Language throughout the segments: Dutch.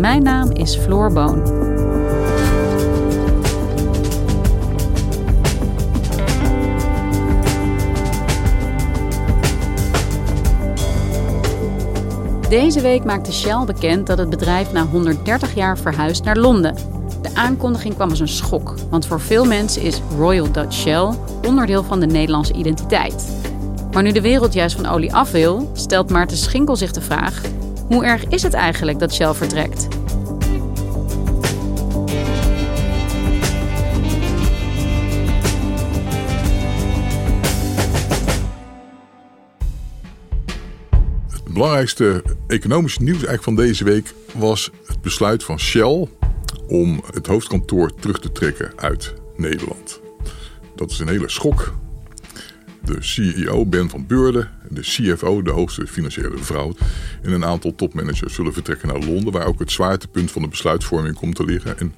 Mijn naam is Floor Boon. Deze week maakte Shell bekend dat het bedrijf na 130 jaar verhuist naar Londen. De aankondiging kwam als een schok, want voor veel mensen is Royal Dutch Shell onderdeel van de Nederlandse identiteit. Maar nu de wereld juist van olie af wil, stelt Maarten Schinkel zich de vraag: hoe erg is het eigenlijk dat Shell vertrekt? Het belangrijkste economische nieuws eigenlijk van deze week was het besluit van Shell om het hoofdkantoor terug te trekken uit Nederland. Dat is een hele schok. De CEO Ben van Beurden, de CFO, de hoogste financiële vrouw, en een aantal topmanagers zullen vertrekken naar Londen, waar ook het zwaartepunt van de besluitvorming komt te liggen. En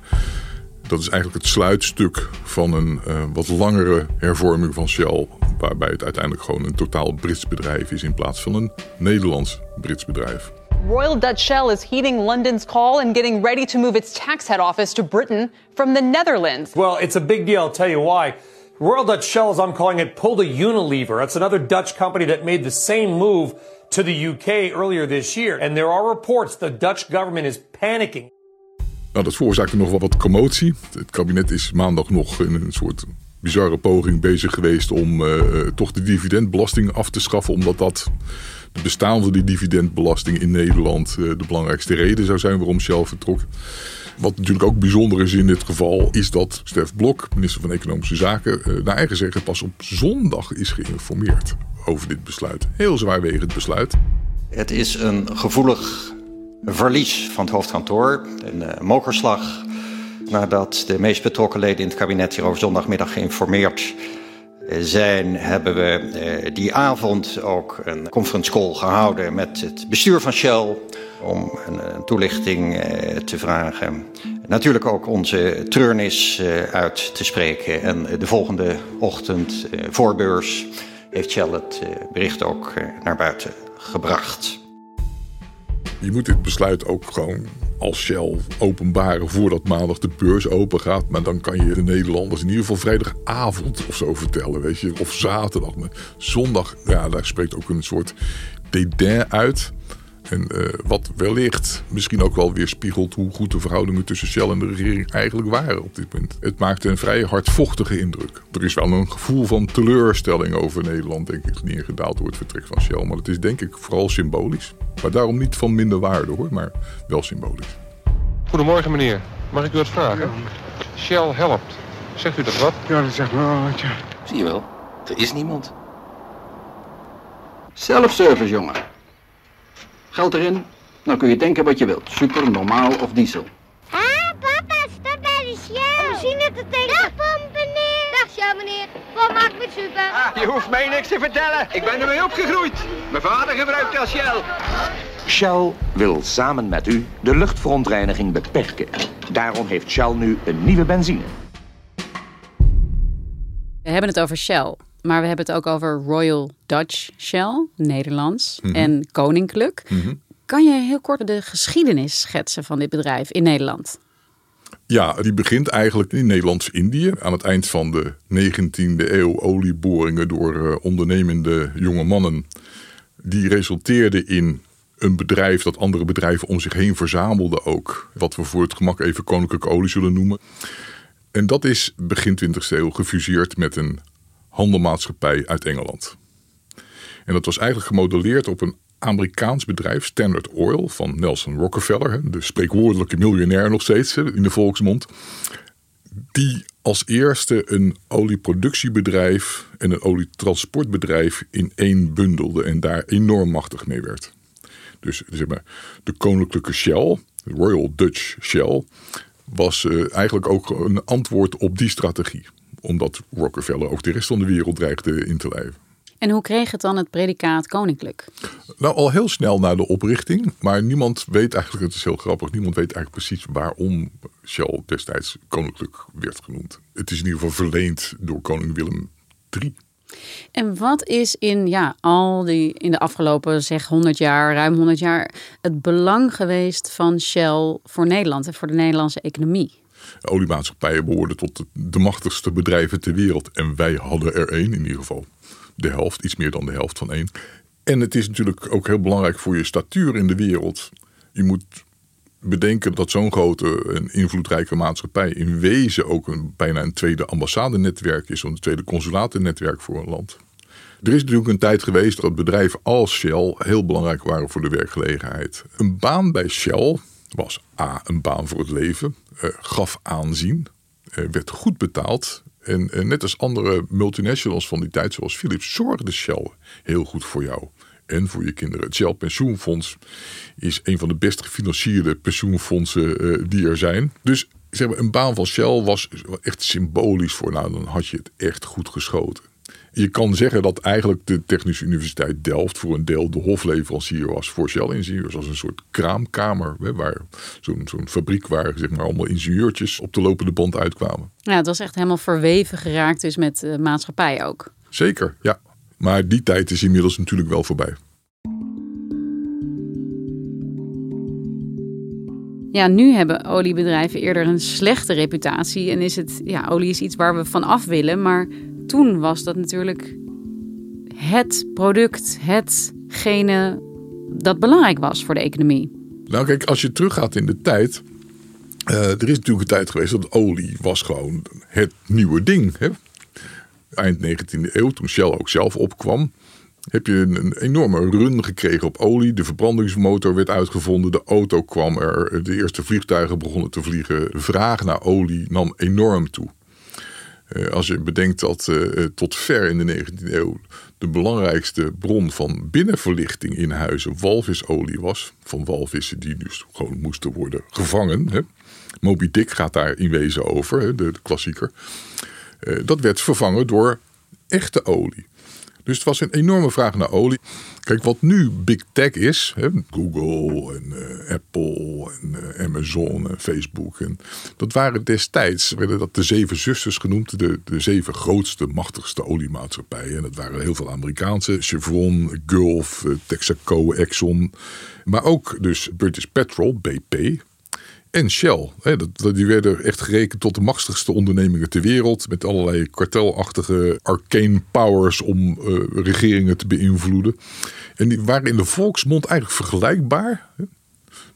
dat is eigenlijk het sluitstuk van een uh, wat langere hervorming van Shell, waarbij het uiteindelijk gewoon een totaal Brits bedrijf is in plaats van een Nederlands Brits bedrijf. Royal Dutch Shell is heeding London's call and getting ready to move its tax head office to Britain from the Netherlands. Well, it's a big deal. I'll tell you why. Royal Dutch Shell, as I'm calling it, pulled a Unilever. That's another Dutch company that made the same move to the UK earlier this year. And there are reports the Dutch government is panicking. Nou, dat veroorzaakte nog wel wat commotie. Het kabinet is maandag nog in een soort bizarre poging bezig geweest om uh, toch de dividendbelasting af te schaffen, omdat dat de bestaande dividendbelasting in Nederland uh, de belangrijkste reden zou zijn waarom Shell vertrok. Wat natuurlijk ook bijzonder is in dit geval, is dat Stef Blok, minister van Economische Zaken, uh, naar eigen zeggen pas op zondag is geïnformeerd over dit besluit. Heel zwaarwegend besluit. Het is een gevoelig verlies van het hoofdkantoor, een uh, mokerslag. Nadat de meest betrokken leden in het kabinet hierover zondagmiddag geïnformeerd zijn, hebben we uh, die avond ook een conference call gehouden met het bestuur van Shell om een, toelichting uh, te vragen. Natuurlijk ook onze treurnis uh, uit te spreken. En de volgende ochtend voor beurs heeft Shell het bericht ook naar buiten gebracht. Je moet dit besluit ook gewoon als Shell openbaren voordat maandag de beurs open gaat. Maar dan kan je de Nederlanders in ieder geval vrijdagavond of zo vertellen. Weet je, of zaterdag. Maar zondag, ja, daar spreekt ook een soort dédain uit. En uh, wat wellicht misschien ook wel weer spiegelt hoe goed de verhoudingen tussen Shell en de regering eigenlijk waren op dit punt. Het maakte een vrij hardvochtige indruk. Er is wel een gevoel van teleurstelling over Nederland, denk ik, neergedaald door het vertrek van Shell. Maar het is denk ik vooral symbolisch. Maar daarom niet van minder waarde hoor, maar wel symbolisch. Goedemorgen meneer, mag ik u wat vragen? Ja. Shell helpt. Zegt u dat wat? Ja, dat zegt me wel wat, ja. Zie je wel, er is niemand. Self-service, jongen. Geld erin, dan kun je denken wat je wilt. Super, normaal of diesel. Ah, papa, stop bij de Shell. Om machine te tanken. Dag, pomp, meneer. Dag, Shell, meneer. Wat maakt met super? Ah, je hoeft mij niks te vertellen. Ik ben ermee opgegroeid. Mijn vader gebruikte al Shell. Shell wil samen met u de luchtverontreiniging beperken. Daarom heeft Shell nu een nieuwe benzine. We hebben het over Shell. Maar we hebben het ook over Royal Dutch Shell, Nederlands, mm -hmm. en Koninklijk. Mm -hmm. Kan je heel kort de geschiedenis schetsen van dit bedrijf in Nederland? Ja, die begint eigenlijk in Nederlands-Indië. Aan het eind van de 19e eeuw olieboringen door uh, ondernemende jonge mannen. Die resulteerden in een bedrijf dat andere bedrijven om zich heen verzamelde ook. Wat we voor het gemak even koninklijke olie zullen noemen. En dat is begin 20e eeuw gefuseerd met een handelmaatschappij uit Engeland. En dat was eigenlijk gemodelleerd op een Amerikaans bedrijf, Standard Oil, van Nelson Rockefeller, de spreekwoordelijke miljonair nog steeds in de volksmond. Die als eerste een olieproductiebedrijf en een olietransportbedrijf in één bundelde en daar enorm machtig mee werd. Dus zeg maar, de koninklijke Shell, Royal Dutch Shell, was uh, eigenlijk ook een antwoord op die strategie. Omdat Rockefeller ook de rest van de wereld dreigde in te lijven. En hoe kreeg het dan het predicaat koninklijk? Nou, al heel snel na de oprichting. Maar niemand weet eigenlijk, het is heel grappig, niemand weet eigenlijk precies waarom Shell destijds koninklijk werd genoemd. Het is in ieder geval verleend door koning Willem III. En wat is in, ja, al die, in de afgelopen zeg 100 jaar, ruim 100 jaar, het belang geweest van Shell voor Nederland en voor de Nederlandse economie? Oliemaatschappijen behoorden tot de, machtigste bedrijven ter wereld. En wij hadden er één in ieder geval. De helft, iets meer dan de helft van één. En het is natuurlijk ook heel belangrijk voor je statuur in de wereld. Je moet bedenken dat zo'n grote en invloedrijke maatschappij in wezen ook een, bijna een tweede ambassadenetwerk is, een tweede consulatennetwerk voor een land. Er is natuurlijk een tijd geweest dat bedrijven als Shell heel belangrijk waren voor de werkgelegenheid. Een baan bij Shell was A, een baan voor het leven, eh, gaf aanzien, eh, werd goed betaald. En eh, net als andere multinationals van die tijd, zoals Philips, zorgde Shell heel goed voor jou en voor je kinderen. Het Shell Pensioenfonds is een van de best gefinancierde pensioenfondsen die er zijn. Dus zeg maar, een baan van Shell was echt symbolisch voor, nou dan had je het echt goed geschoten. Je kan zeggen dat eigenlijk de Technische Universiteit Delft voor een deel de hofleverancier was voor Shell-ingenieurs. Als een soort kraamkamer, hè, waar zo'n zo'n fabriek waar zeg maar, allemaal ingenieurtjes op de lopende band uitkwamen. Ja, het was echt helemaal verweven geraakt dus met de maatschappij ook. Zeker, ja. Maar die tijd is inmiddels natuurlijk wel voorbij. Ja, nu hebben oliebedrijven eerder een slechte reputatie en is het, ja, olie is iets waar we van af willen, maar toen was dat natuurlijk het product, hetgene dat belangrijk was voor de economie. Nou kijk, als je teruggaat in de tijd, uh, er is natuurlijk een tijd geweest dat olie was gewoon het nieuwe ding. Hè? Eind 19e eeuw, toen Shell ook zelf opkwam, heb je een, enorme run gekregen op olie. De verbrandingsmotor werd uitgevonden, de auto kwam er, de eerste vliegtuigen begonnen te vliegen. Vraag naar olie nam enorm toe. Eh, als je bedenkt dat uh, tot ver in de 19e eeuw de belangrijkste bron van binnenverlichting in huizen walvisolie was. Van walvissen die dus gewoon moesten worden gevangen. Hè. Moby Dick gaat daar in wezen over, hè, de, de, klassieker. Dat werd vervangen door echte olie. Dus het was een enorme vraag naar olie. Kijk, wat nu big tech is, hè, Google en uh, Apple en uh, Amazon en Facebook. En, dat waren destijds, werden dat de zeven zusters genoemd, de, de zeven grootste, machtigste oliemaatschappijen. En dat waren heel veel Amerikaanse, Chevron, Gulf, uh, Texaco, Exxon. Maar ook dus British Petrol, BP, en Shell. Hè, dat, die werden echt gerekend tot de machtigste ondernemingen ter wereld. Met allerlei kartelachtige arcane powers om uh, regeringen te beïnvloeden. En die waren in de volksmond eigenlijk vergelijkbaar.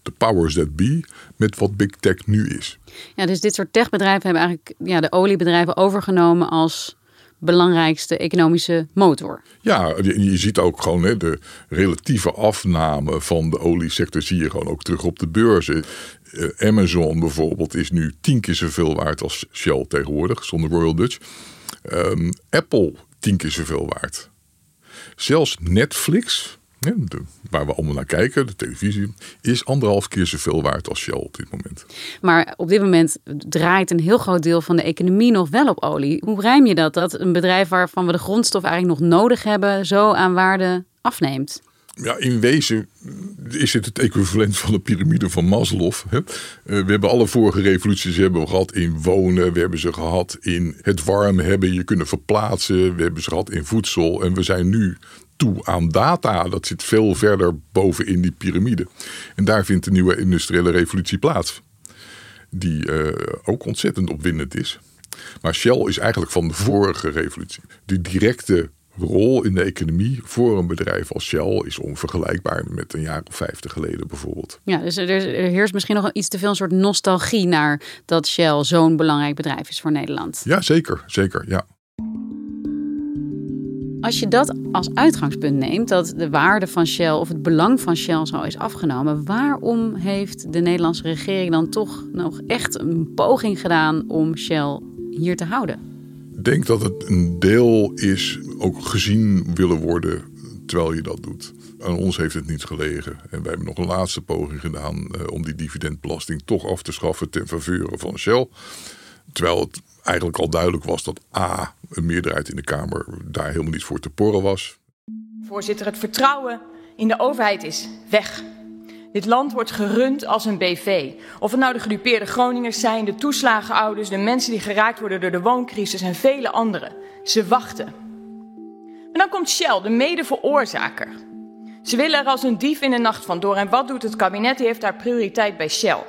De powers that be. Met wat big tech nu is. Ja, dus dit soort techbedrijven hebben eigenlijk ja, de oliebedrijven overgenomen als belangrijkste economische motor. Ja, je ziet ook gewoon hè, de relatieve afname van de oliesector zie je gewoon ook terug op de beurzen. Eh, Amazon bijvoorbeeld is nu tien keer zoveel waard als Shell tegenwoordig, zonder Royal Dutch. Um, Apple tien keer zoveel waard. Zelfs Netflix, waar we allemaal naar kijken, de televisie, is anderhalf keer zoveel waard als Shell op dit moment. Maar op dit moment draait een heel groot deel van de economie nog wel op olie. Hoe rijm je dat? Dat een bedrijf waarvan we de grondstof eigenlijk nog nodig hebben, zo aan waarde afneemt? Ja, in wezen is het het equivalent van de piramide van Maslow. Eh, we hebben alle vorige revoluties hebben gehad in wonen. We hebben ze gehad in het warm hebben, je kunnen verplaatsen. We hebben ze gehad in voedsel. En we zijn nu toe aan data. Dat zit veel verder boven in die piramide. En daar vindt de nieuwe industriële revolutie plaats. Die uh, ook ontzettend opwindend is. Maar Shell is eigenlijk van de vorige revolutie. De directe rol in de economie voor een bedrijf als Shell is onvergelijkbaar met een jaar of vijftig geleden bijvoorbeeld. Ja, dus er, er heerst misschien nog iets te veel een soort nostalgie naar dat Shell zo'n belangrijk bedrijf is voor Nederland. Ja, zeker, zeker, ja. Als je dat als uitgangspunt neemt, dat de waarde van Shell of het belang van Shell zo is afgenomen, waarom heeft de Nederlandse regering dan toch nog echt een poging gedaan om Shell hier te houden? Denk dat het een deel is ook gezien willen worden terwijl je dat doet. Aan ons heeft het niet gelegen. En wij hebben nog een laatste poging gedaan eh, om die dividendbelasting toch af te schaffen ten faveur van Shell. Terwijl het eigenlijk al duidelijk was dat A, een meerderheid in de Kamer daar helemaal niet voor te porren was. Voorzitter, het vertrouwen in de overheid is weg. Dit land wordt gerund als een BV. Of het nou de gedupeerde Groningers zijn, de toeslagenouders, de mensen die geraakt worden door de wooncrisis en vele anderen. Ze wachten. En dan komt Shell, de mede-veroorzaker. Ze willen er als een dief in de nacht vandoor. En wat doet het kabinet? Die heeft daar prioriteit bij Shell.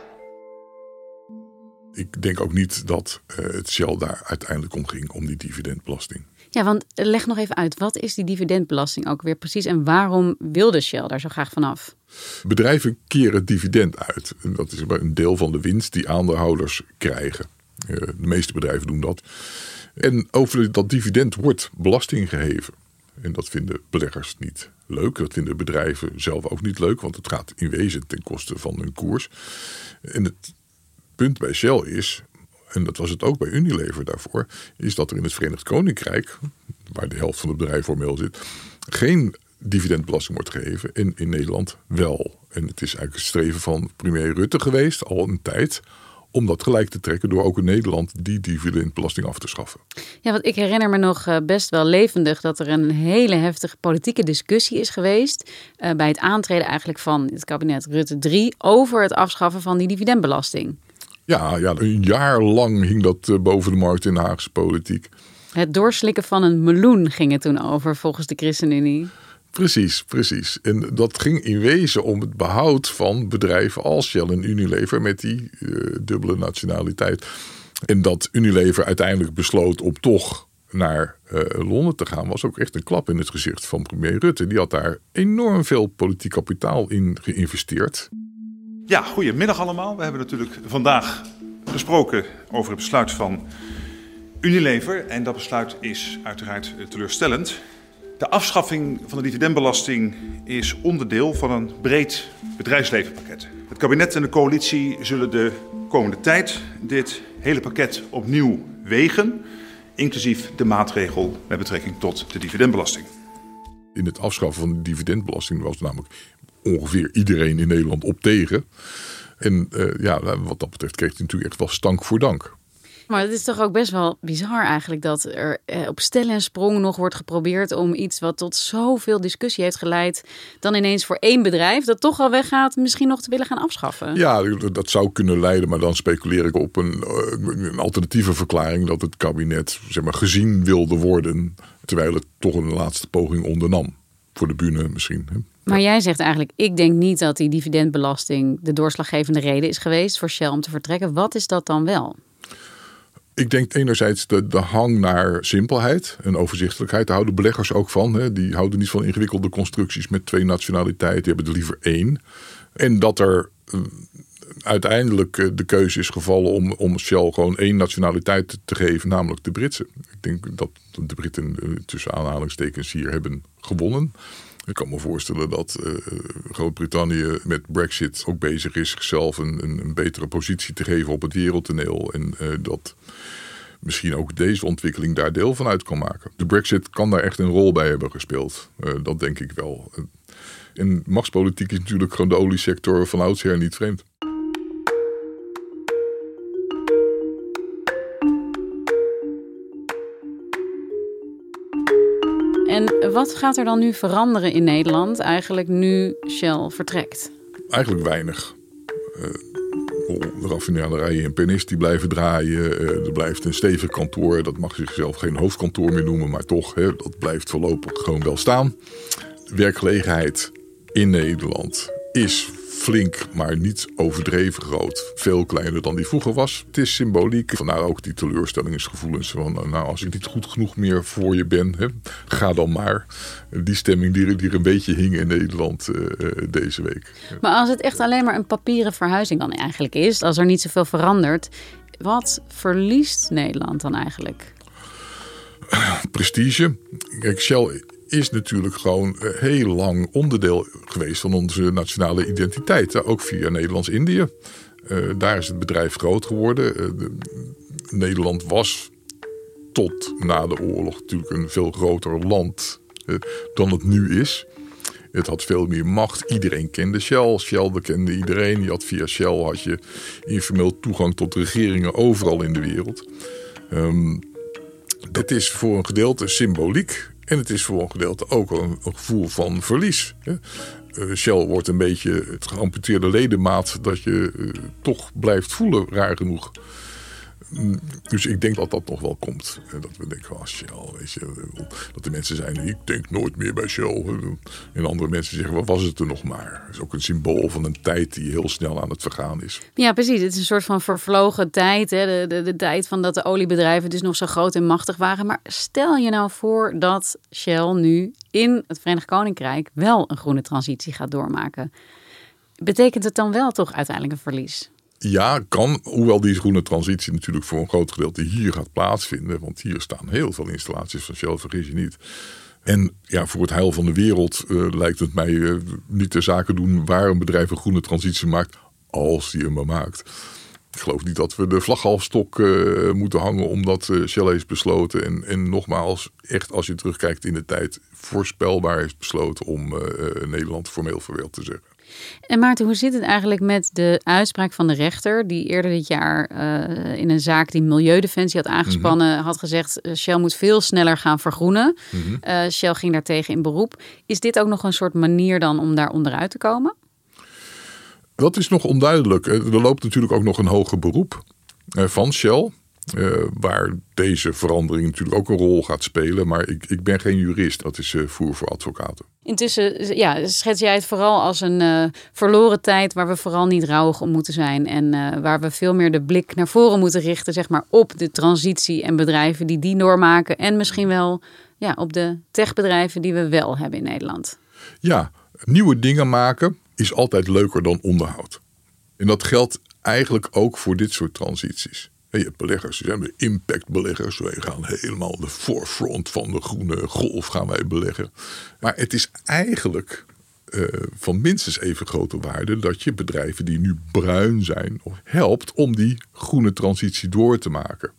Ik denk ook niet dat uh, het Shell daar uiteindelijk om ging, om die dividendbelasting. Ja, want leg nog even uit, wat is die dividendbelasting ook weer precies en waarom wilde Shell daar zo graag vanaf? Bedrijven keren dividend uit. En dat is een deel van de winst die aandeelhouders krijgen. Uh, de meeste bedrijven doen dat. En over dat dividend wordt belasting geheven. En dat vinden beleggers niet leuk. Dat vinden bedrijven zelf ook niet leuk, want het gaat in wezen ten koste van hun koers. En het punt bij Shell is, en dat was het ook bij Unilever daarvoor, is dat er in het Verenigd Koninkrijk, waar de helft van het bedrijf formeel zit, geen dividendbelasting wordt gegeven en in Nederland wel. En het is eigenlijk het streven van premier Rutte geweest, al een tijd, om dat gelijk te trekken door ook in Nederland die dividendbelasting af te schaffen. Ja, want ik herinner me nog eh, best wel levendig dat er een hele heftige politieke discussie is geweest uh, bij het aantreden eigenlijk van het kabinet Rutte 3 over het afschaffen van die dividendbelasting. Ja, ja, een jaar lang hing dat eh, boven de markt in de Haagse politiek. Het doorslikken van een meloen ging het toen over volgens de ChristenUnie. Precies, precies. En dat ging in wezen om het behoud van bedrijven als Shell en Unilever met die uh, dubbele nationaliteit. En dat Unilever uiteindelijk besloot om toch naar uh, Londen te gaan, was ook echt een klap in het gezicht van premier Rutte. Die had daar enorm veel politiek kapitaal in geïnvesteerd. Ja, goedemiddag allemaal. We hebben natuurlijk vandaag gesproken over het besluit van Unilever. En dat besluit is uiteraard teleurstellend. De afschaffing van de dividendbelasting is onderdeel van een breed bedrijfslevenpakket. Het kabinet en de coalitie zullen de komende tijd dit hele pakket opnieuw wegen, inclusief de maatregel met betrekking tot de dividendbelasting. In het afschaffen van de dividendbelasting was namelijk ongeveer iedereen in Nederland op tegen. En uh, ja, wat dat betreft kreeg hij natuurlijk echt wel stank voor dank. Maar het is toch ook best wel bizar eigenlijk dat er eh, op stel en sprong nog wordt geprobeerd om iets wat tot zoveel discussie heeft geleid, dan ineens voor één bedrijf dat toch al weggaat, misschien nog te willen gaan afschaffen. Ja, dat zou kunnen leiden, maar dan speculeer ik op een, een alternatieve verklaring dat het kabinet zeg maar, gezien wilde worden, terwijl het toch een laatste poging ondernam. Voor de bühne misschien. Maar jij zegt eigenlijk, ik denk niet dat die dividendbelasting de doorslaggevende reden is geweest voor Shell om te vertrekken. Wat is dat dan wel? Ik denk enerzijds de, de hang naar simpelheid en overzichtelijkheid. Daar houden beleggers ook van. Hè. Die houden niet van ingewikkelde constructies met twee nationaliteiten. Die hebben er liever één. En dat er uh, uiteindelijk uh, de keuze is gevallen om, om Shell gewoon één nationaliteit te geven, namelijk de Britse. Ik denk dat de Britten uh, tussen aanhalingstekens hier hebben gewonnen. Ik kan me voorstellen dat uh, Groot-Brittannië met Brexit ook bezig is zichzelf een, een, een, betere positie te geven op het wereldtoneel. En uh, dat misschien ook deze ontwikkeling daar deel van uit kan maken. De Brexit kan daar echt een rol bij hebben gespeeld. Uh, dat denk ik wel. En machtspolitiek is natuurlijk gewoon de oliesector van oudsher niet vreemd. En wat gaat er dan nu veranderen in Nederland, eigenlijk nu Shell vertrekt? Eigenlijk weinig. Uh, de raffinaderijen in Pernis die blijven draaien. Uh, er blijft een stevig kantoor. Dat mag zichzelf geen hoofdkantoor meer noemen, maar toch, hè, dat blijft voorlopig gewoon wel staan. Werkgelegenheid in Nederland is flink, maar niet overdreven groot. Veel kleiner dan die vroeger was. Het is symboliek. Vandaar ook die teleurstellingsgevoelens van, nou, als ik niet goed genoeg meer voor je ben, hè, ga dan maar. Die stemming die, er een beetje hing in Nederland uh, deze week. Maar als het echt alleen maar een papieren verhuizing dan eigenlijk is, als er niet zoveel verandert, wat verliest Nederland dan eigenlijk? Prestige. Kijk, Shell is natuurlijk gewoon eh, heel lang onderdeel geweest van onze nationale identiteit. Ook via Nederlands-Indië. Uh, daar is het bedrijf groot geworden. Uh, Nederland was tot na de oorlog natuurlijk een veel groter land dan het nu is. Het had veel meer macht. Iedereen kende Shell. Shell bekende iedereen. Je had via Shell had je informeel toegang tot regeringen overal in de wereld. Um, is voor een gedeelte symboliek. En het is voor een gedeelte ook een, een gevoel van verlies. Uh, Shell wordt een beetje het geamputeerde ledemaat dat je uh, toch blijft voelen, raar genoeg. Mm, dus ik denk dat dat nog wel komt. Dat we denken, oh Shell, weet je. Dat de mensen zijn, ik denk nooit meer bij Shell. En andere mensen zeggen, wat was het er nog maar? Dat is ook een symbool van een tijd die heel snel aan het vergaan is. Ja, precies. Het is een soort van vervlogen tijd. Hè? De, de, de tijd van dat de oliebedrijven dus nog zo groot en machtig waren. Maar stel je nou voor dat Shell nu in het Verenigd Koninkrijk wel een groene transitie gaat doormaken. Betekent het dan wel toch uiteindelijk een verlies? Ja, kan. Hoewel die groene transitie natuurlijk voor een groot gedeelte hier gaat plaatsvinden. Want hier staan heel veel installaties van Shell, vergis je niet. En ja, voor het heil van de wereld uh, lijkt het mij uh, niet de zaken doen waar een bedrijf een groene transitie maakt, als die hem maar maakt. Ik geloof niet dat we de vlaghalfstok uh, moeten hangen omdat Shell heeft besloten. En, en nogmaals, echt als je terugkijkt in de tijd, voorspelbaar heeft besloten om Nederland formeel verwereld te zeggen. En Maarten, hoe zit het eigenlijk met de uitspraak van de rechter, die eerder dit jaar uh, in een zaak die Milieudefensie had aangespannen, mm -hmm. had gezegd: uh, Shell moet veel sneller gaan vergroenen. Mm -hmm. uh, Shell ging daartegen in beroep. Is dit ook nog een soort manier dan om daar onderuit te komen? Dat is nog onduidelijk. Er loopt natuurlijk ook nog een hoger beroep van Shell. Uh, waar deze verandering natuurlijk ook een rol gaat spelen. Maar ik, ik ben geen jurist, dat is uh, voer voor advocaten. Intussen ja, schets jij het vooral als een uh, verloren tijd waar we vooral niet rouwig om moeten zijn. En waar we veel meer de blik naar voren moeten richten, zeg maar, op de transitie en bedrijven die die doormaken. En misschien wel ja, op de techbedrijven die we wel hebben in Nederland. Ja, nieuwe dingen maken is altijd leuker dan onderhoud. En dat geldt eigenlijk ook voor dit soort transities. Je hebt beleggers, zijn de impactbeleggers. Wij gaan helemaal de forefront van de groene golf gaan wij beleggen. Maar het is eigenlijk uh, van minstens even grote waarde dat je bedrijven die nu bruin zijn helpt om die groene transitie door te maken.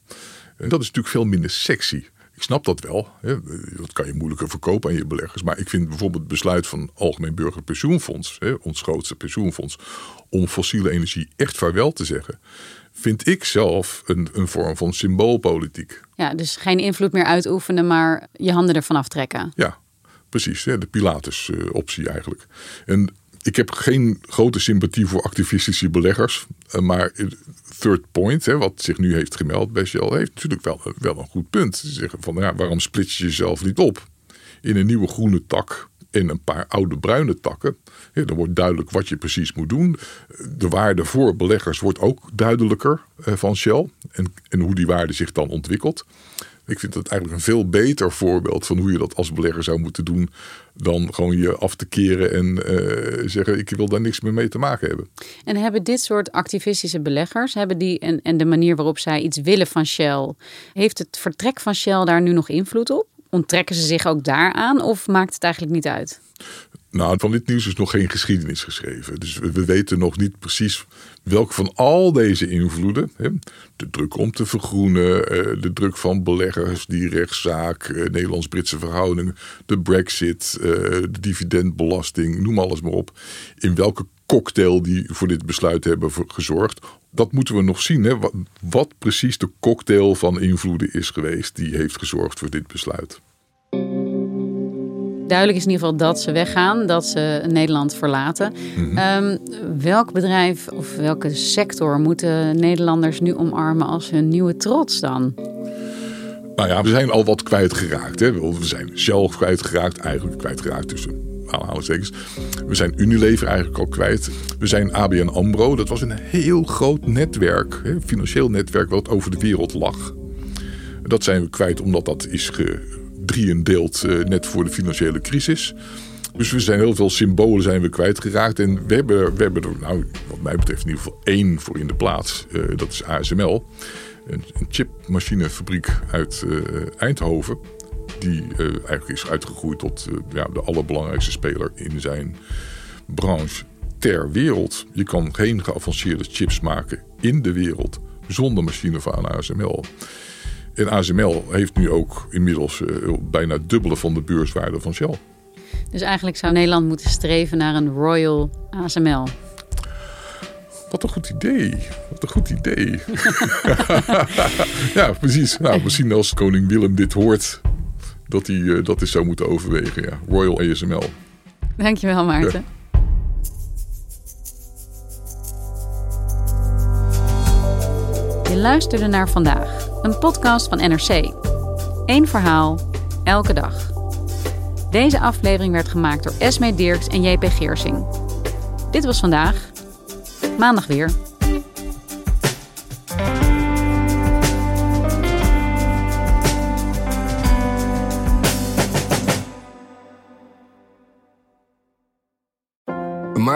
En dat is natuurlijk veel minder sexy. Ik snap dat wel. Hè. Dat kan je moeilijker verkopen aan je beleggers. Maar ik vind bijvoorbeeld het besluit van Algemeen Burgerpensioenfonds, hè, ons grootste pensioenfonds, om fossiele energie echt vaarwel te zeggen vind ik zelf een, een vorm van symboolpolitiek. Ja, dus geen invloed meer uitoefenen, maar je handen ervan aftrekken. Ja, precies. De Pilatus-optie eigenlijk. En ik heb geen grote sympathie voor activistische beleggers. Eh, maar Third Point, wat zich nu heeft gemeld bij Shell, heeft natuurlijk wel, wel een goed punt. Ze zeggen van ja, waarom splits je jezelf niet op in een nieuwe groene tak in een paar oude bruine takken. Dan wordt duidelijk wat je precies moet doen. De waarde voor beleggers wordt ook duidelijker eh, van Shell. En, en hoe die waarde zich dan ontwikkelt. Ik vind dat eigenlijk een veel beter voorbeeld van hoe je dat als belegger zou moeten doen. Dan gewoon je af te keren en uh, zeggen: Ik wil daar niks meer mee te maken hebben. En hebben dit soort activistische beleggers, hebben die en de manier waarop zij iets willen van Shell, heeft het vertrek van Shell daar nu nog invloed op? Onttrekken ze zich ook daaraan of maakt het eigenlijk niet uit? Nou, van dit nieuws is nog geen geschiedenis geschreven. Dus we, weten nog niet precies welke van al deze invloeden, hè, de druk om te vergroenen, eh, de druk van beleggers, die rechtszaak, eh, Nederlands-Britse verhoudingen, de brexit, eh, de dividendbelasting, noem alles maar op, in welke cocktail die voor dit besluit hebben gezorgd. Dat moeten we nog zien. Hè? Wat, wat precies de cocktail van invloeden is geweest die heeft gezorgd voor dit besluit. Duidelijk is in ieder geval dat ze weggaan, dat ze Nederland verlaten. Mm -hmm. welk bedrijf of welke sector moeten Nederlanders nu omarmen als hun nieuwe trots dan? Nou ja, we zijn al wat kwijtgeraakt. Hè? We zijn Shell kwijtgeraakt, eigenlijk kwijtgeraakt tussen aanhalingstekens. We zijn Unilever eigenlijk al kwijt. We zijn ABN AMRO. Dat was een heel groot netwerk, hè, financieel netwerk wat over de wereld lag. Dat zijn we kwijt omdat dat is gedrieëndeeld uh, net voor de financiële crisis. Dus we zijn heel veel symbolen zijn we kwijtgeraakt. En we hebben, we hebben er, nou, wat mij betreft, in ieder geval één voor in de plaats. Uh, dat is ASML. Een, chipmachinefabriek uit uh, Eindhoven. Die uh, eigenlijk is uitgegroeid tot ja, de allerbelangrijkste speler in zijn branche ter wereld. Je kan geen geavanceerde chips maken in de wereld zonder machine van ASML. En ASML heeft nu ook inmiddels bijna dubbele van de beurswaarde van Shell. Dus eigenlijk zou Nederland moeten streven naar een Royal ASML. Wat een goed idee. Wat een goed idee. ja, precies. Nou, misschien als koning Willem dit hoort, dat hij uh, dat is zou moeten overwegen. Ja. Royal ASML. Dankjewel, Maarten. Ja. Je luisterde naar vandaag, een podcast van NRC. Eén verhaal, elke dag. Deze aflevering werd gemaakt door Esme Dirks en JP Geersing. Dit was vandaag. Maandag weer.